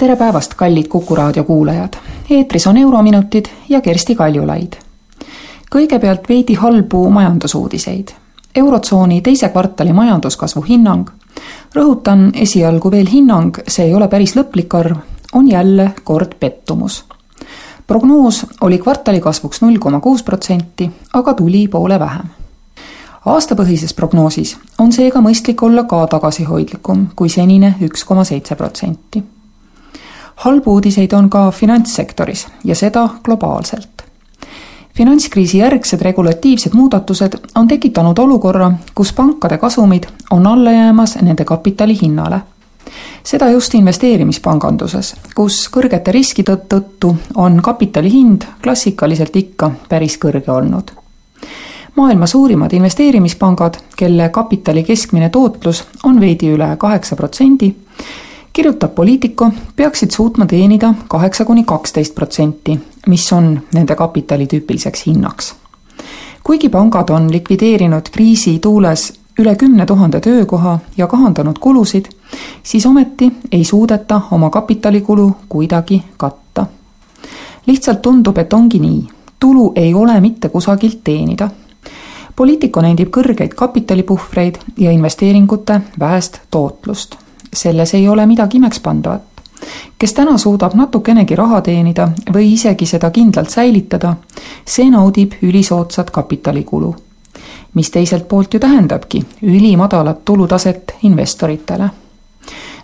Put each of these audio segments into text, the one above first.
tere päevast, kallid Kuku raadio kuulajad! eetris on Eurominutid ja Kersti Kaljulaid. kõigepealt veidi halbu majandusuudiseid. eurotsooni teise kvartali majanduskasvu hinnang, rõhutan esialgu veel hinnang, see ei ole päris lõplik arv, on jälle kord pettumus. prognoos oli kvartali kasvuks null koma kuus protsenti, aga tuli poole vähem aastapõhises prognoosis on seega mõistlik olla ka tagasihoidlikum kui senine üks koma seitse protsenti halbu uudiseid on ka finantssektoris ja seda globaalselt. finantskriisi järgsed regulatiivsed muudatused on tekitanud olukorra, kus pankade kasumid on alla jäämas nende kapitali hinnale. seda just investeerimispanganduses, kus kõrgete riskide tõttu on kapitali hind klassikaliselt ikka päris kõrge olnud maailma suurimad investeerimispangad, kelle kapitali keskmine tootlus on veidi üle kaheksa protsendi, kirjutab Politico, peaksid suutma teenida kaheksa kuni kaksteist protsenti, mis on nende kapitali tüüpiliseks hinnaks. kuigi pangad on likvideerinud kriisi tuules üle kümne tuhande töökoha ja kahandanud kulusid, siis ometi ei suudeta oma kapitalikulu kuidagi katta. lihtsalt tundub, et ongi nii, tulu ei ole mitte kusagilt teenida. Politico nendib kõrgeid kapitalipuhvreid ja investeeringute vähest tootlust selles ei ole midagi imekspandavat. kes täna suudab natukenegi raha teenida või isegi seda kindlalt säilitada, see naudib ülisoodsat kapitalikulu. mis teiselt poolt ju tähendabki ülimadalat tulutaset investoritele.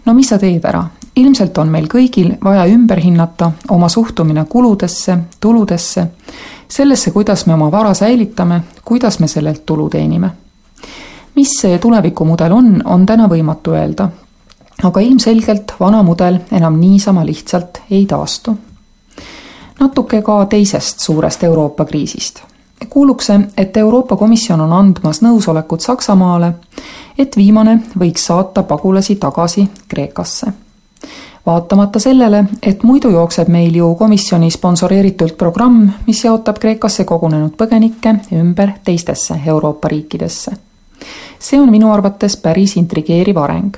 no mis sa teed ära, ilmselt on meil kõigil vaja ümber hinnata oma suhtumine kuludesse, tuludesse, sellesse, kuidas me oma vara säilitame, kuidas me sellelt tulu teenime mis see tulevikumudel on, on täna võimatu öelda, aga ilmselgelt vana mudel enam niisama lihtsalt ei taastu. natuke ka teisest suurest Euroopa kriisist. kuuluks, et Euroopa Komisjon on andmas nõusolekut Saksamaale, et viimane võiks saata pagulasi tagasi Kreekasse vaatamata sellele, et muidu jookseb meil ju komisjoni sponsoreeritult programm, mis jaotab Kreekasse kogunenud põgenikke ümber teistesse Euroopa riikidesse. see on minu arvates päris intrigeeriv areng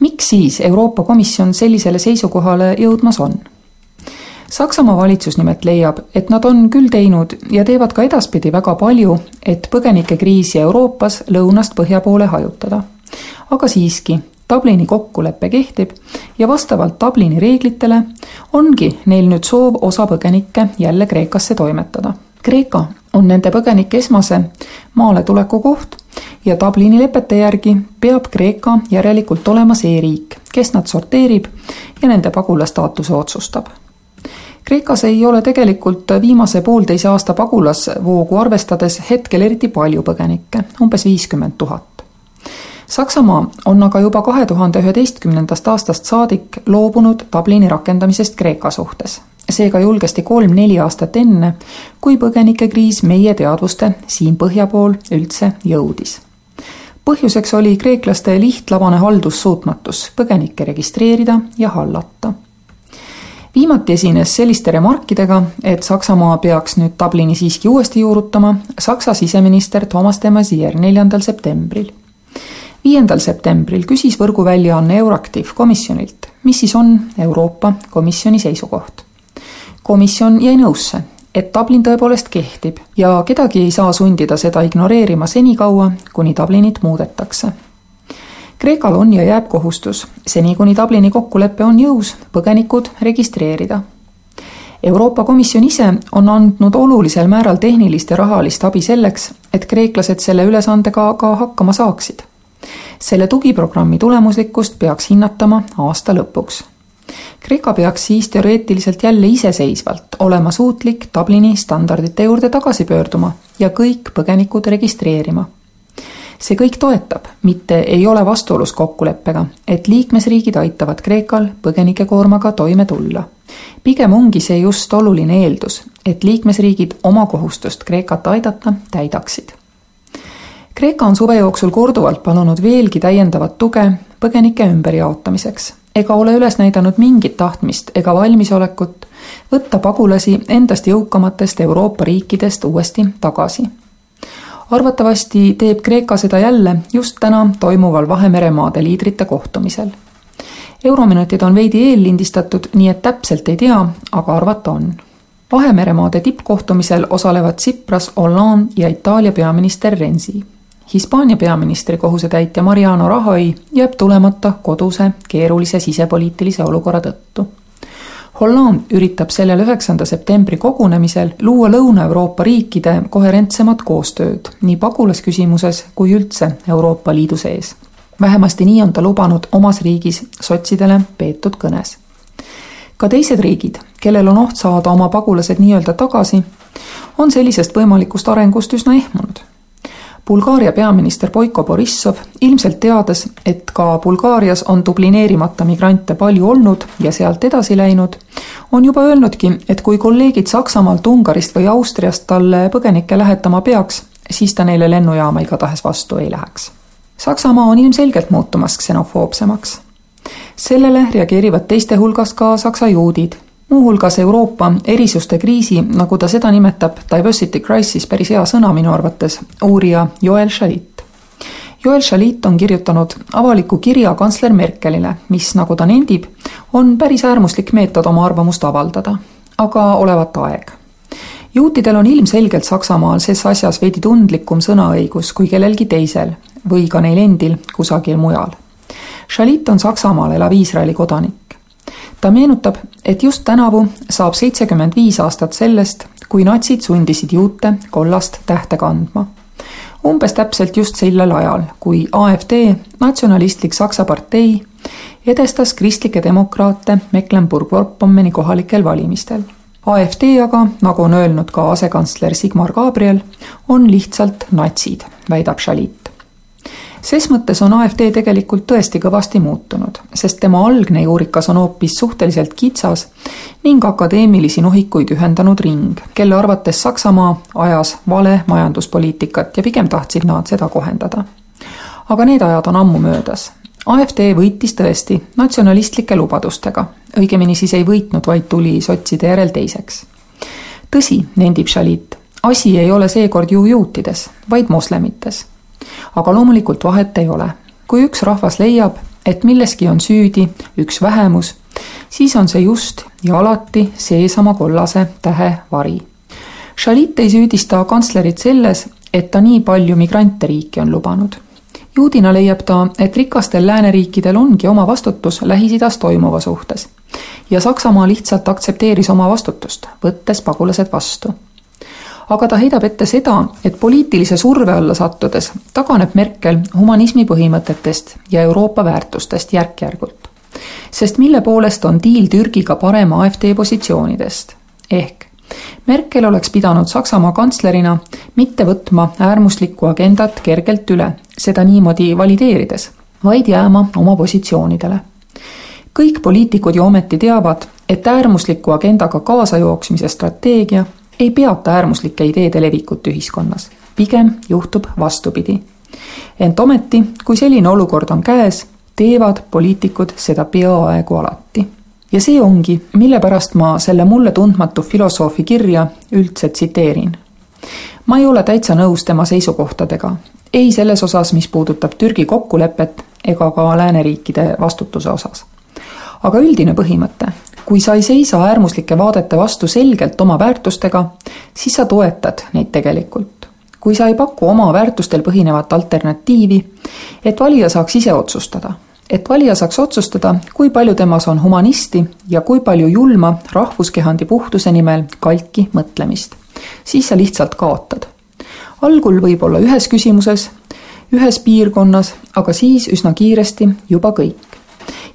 miks siis Euroopa Komisjon sellisele seisukohale jõudmas on? Saksamaa valitsus nimelt leiab, et nad on küll teinud ja teevad ka edaspidi väga palju, et põgenikekriisi Euroopas lõunast põhja poole hajutada. aga siiski, Dublini kokkulepe kehtib ja vastavalt Dublini reeglitele ongi neil nüüd soov osa põgenikke jälle Kreekasse toimetada. Kreeka on nende põgenike esmase maaletuleku koht ja Dublini lepete järgi peab Kreeka järelikult olema see riik, kes nad sorteerib ja nende pagulastaatuse otsustab. Kreekas ei ole tegelikult viimase poolteise aasta pagulasvoogu arvestades hetkel eriti palju põgenikke, umbes viiskümmend tuhat. Saksamaa on aga juba kahe tuhande üheteistkümnendast aastast saadik loobunud Dublini rakendamisest Kreeka suhtes seega julgesti kolm-neli aastat enne, kui põgenikekriis meie teadvuste siin põhja pool üldse jõudis. Põhjuseks oli kreeklaste lihtlabane haldussuutmatus põgenikke registreerida ja hallata. viimati esines selliste remarkidega, et Saksamaa peaks nüüd Dublini siiski uuesti juurutama, Saksa siseminister Toomas de Maizière neljandal septembril. Viiendal septembril küsis võrguväljaanne Euractiv komisjonilt, mis siis on Euroopa Komisjoni seisukoht. Komisjon jäi nõusse, et Dublin tõepoolest kehtib ja kedagi ei saa sundida seda ignoreerima senikaua, kuni Dublinit muudetakse. Kreekal on ja jääb kohustus, seni kuni Dublini kokkulepe on jõus, põgenikud registreerida. Euroopa Komisjon ise on andnud olulisel määral tehnilist ja rahalist abi selleks, et kreeklased selle ülesandega ka hakkama saaksid. selle tugiprogrammi tulemuslikkust peaks hinnatama aasta lõpuks Kreeka peaks siis teoreetiliselt jälle iseseisvalt olema suutlik Dublini standardite juurde tagasi pöörduma ja kõik põgenikud registreerima. see kõik toetab, mitte ei ole vastuolus kokkuleppega, et liikmesriigid aitavad Kreekal põgenikekoormaga toime tulla. pigem ongi see just oluline eeldus, et liikmesriigid oma kohustust Kreekat aidata täidaksid. Kreeka on suve jooksul korduvalt palunud veelgi täiendavat tuge põgenike ümberjaotamiseks ega ole üles näidanud mingit tahtmist ega valmisolekut võtta pagulasi endast jõukamatest Euroopa riikidest uuesti tagasi arvatavasti teeb Kreeka seda jälle just täna toimuval Vahemeremaade liidrite kohtumisel. eurominutid on veidi eellindistatud, nii et täpselt ei tea, aga arvata on. Vahemeremaade tippkohtumisel osalevad Tsipras, Hollande ja Itaalia peaminister Renzi. Hispaania peaministri kohusetäitja Mariano Rajoy jääb tulemata koduse keerulise sisepoliitilise olukorra tõttu Hollande üritab sellel üheksanda septembri kogunemisel luua Lõuna-Euroopa riikide koherentsemat koostööd nii pagulasküsimuses kui üldse Euroopa Liidu sees. vähemasti nii on ta lubanud omas riigis sotsidele peetud kõnes. ka teised riigid, kellel on oht saada oma pagulased nii-öelda tagasi, on sellisest võimalikust arengust üsna ehmunud Bulgaaria peaminister Boiko Borissov, ilmselt teades, et ka Bulgaarias on dublineerimata migrante palju olnud ja sealt edasi läinud, on juba öelnudki, et kui kolleegid Saksamaalt, Ungarist või Austriast talle põgenikke lähetama peaks, siis ta neile lennujaama igatahes vastu ei läheks. Saksamaa on ilmselgelt muutumas ksenofoobsemaks. sellele reageerivad teiste hulgas ka saksa juudid muuhulgas Euroopa erisuste kriisi, nagu ta seda nimetab, diversity crisis, päris hea sõna minu arvates, uurija Joel Shalit. Joel Shalit on kirjutanud avaliku kirja kantsler Merkelile, mis, nagu ta nendib, on päris äärmuslik meetod oma arvamust avaldada, aga olevat aeg. juutidel on ilmselgelt Saksamaal ses asjas veidi tundlikum sõnaõigus kui kellelgi teisel või ka neil endil kusagil mujal. Shalit on Saksamaal elav Iisraeli kodanik ta meenutab, et just tänavu saab seitsekümmend viis aastat sellest, kui natsid sundisid juute kollast tähte kandma. umbes täpselt just sellel ajal, kui AfD, natsionalistlik Saksa partei, edestas kristlikke demokraate Mecklenburg-Vorpommeni kohalikel valimistel. AfD aga, nagu on öelnud ka asekantsler Sigmar Gabriel, on lihtsalt natsid, väidab Shalit ses mõttes on AfD tegelikult tõesti kõvasti muutunud, sest tema algne juurikas on hoopis suhteliselt kitsas ning akadeemilisi nohikuid ühendanud ring, kelle arvates Saksamaa ajas vale majanduspoliitikat ja pigem tahtsid nad seda kohendada. aga need ajad on ammu möödas. AfD võitis tõesti natsionalistlike lubadustega, õigemini siis ei võitnud, vaid tuli sotside järel teiseks. tõsi, nendib Shalit, asi ei ole seekord ju juutides, vaid moslemites aga loomulikult vahet ei ole. kui üks rahvas leiab, et milleski on süüdi üks vähemus, siis on see just ja alati seesama kollase tähe vari. Shalit ei süüdista kantslerit selles, et ta nii palju migrante riiki on lubanud. juudina leiab ta, et rikastel lääneriikidel ongi oma vastutus Lähis-Idas toimuva suhtes. ja Saksamaa lihtsalt aktsepteeris oma vastutust, võttes pagulased vastu aga ta heidab ette seda, et poliitilise surve alla sattudes taganeb Merkel humanismi põhimõtetest ja Euroopa väärtustest järk-järgult. sest mille poolest on diil Türgiga parem AfD positsioonidest? ehk Merkel oleks pidanud Saksamaa kantslerina mitte võtma äärmuslikku agendat kergelt üle, seda niimoodi valideerides, vaid jääma oma positsioonidele. kõik poliitikud ju ometi teavad, et äärmusliku agendaga kaasajooksmise strateegia ei peata äärmuslike ideede levikut ühiskonnas, pigem juhtub vastupidi. ent ometi, kui selline olukord on käes, teevad poliitikud seda peaaegu alati. ja see ongi, mille pärast ma selle mulle tundmatu filosoofi kirja üldse tsiteerin. ma ei ole täitsa nõus tema seisukohtadega, ei selles osas, mis puudutab Türgi kokkulepet ega ka lääneriikide vastutuse osas. aga üldine põhimõte, kui sa ei seisa äärmuslike vaadete vastu selgelt oma väärtustega, siis sa toetad neid tegelikult. kui sa ei paku oma väärtustel põhinevat alternatiivi, et valija saaks ise otsustada, et valija saaks otsustada, kui palju temas on humanisti ja kui palju julma rahvuskehandi puhtuse nimel kalki mõtlemist, siis sa lihtsalt kaotad. algul võib-olla ühes küsimuses, ühes piirkonnas, aga siis üsna kiiresti juba kõik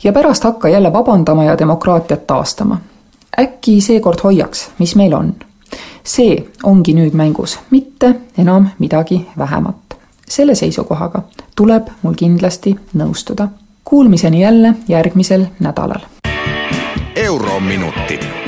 ja pärast hakka jälle vabandama ja demokraatiat taastama. äkki seekord hoiaks, mis meil on. see ongi nüüd mängus, mitte enam midagi vähemat. selle seisukohaga tuleb mul kindlasti nõustuda. Kuulmiseni jälle järgmisel nädalal. eurominutid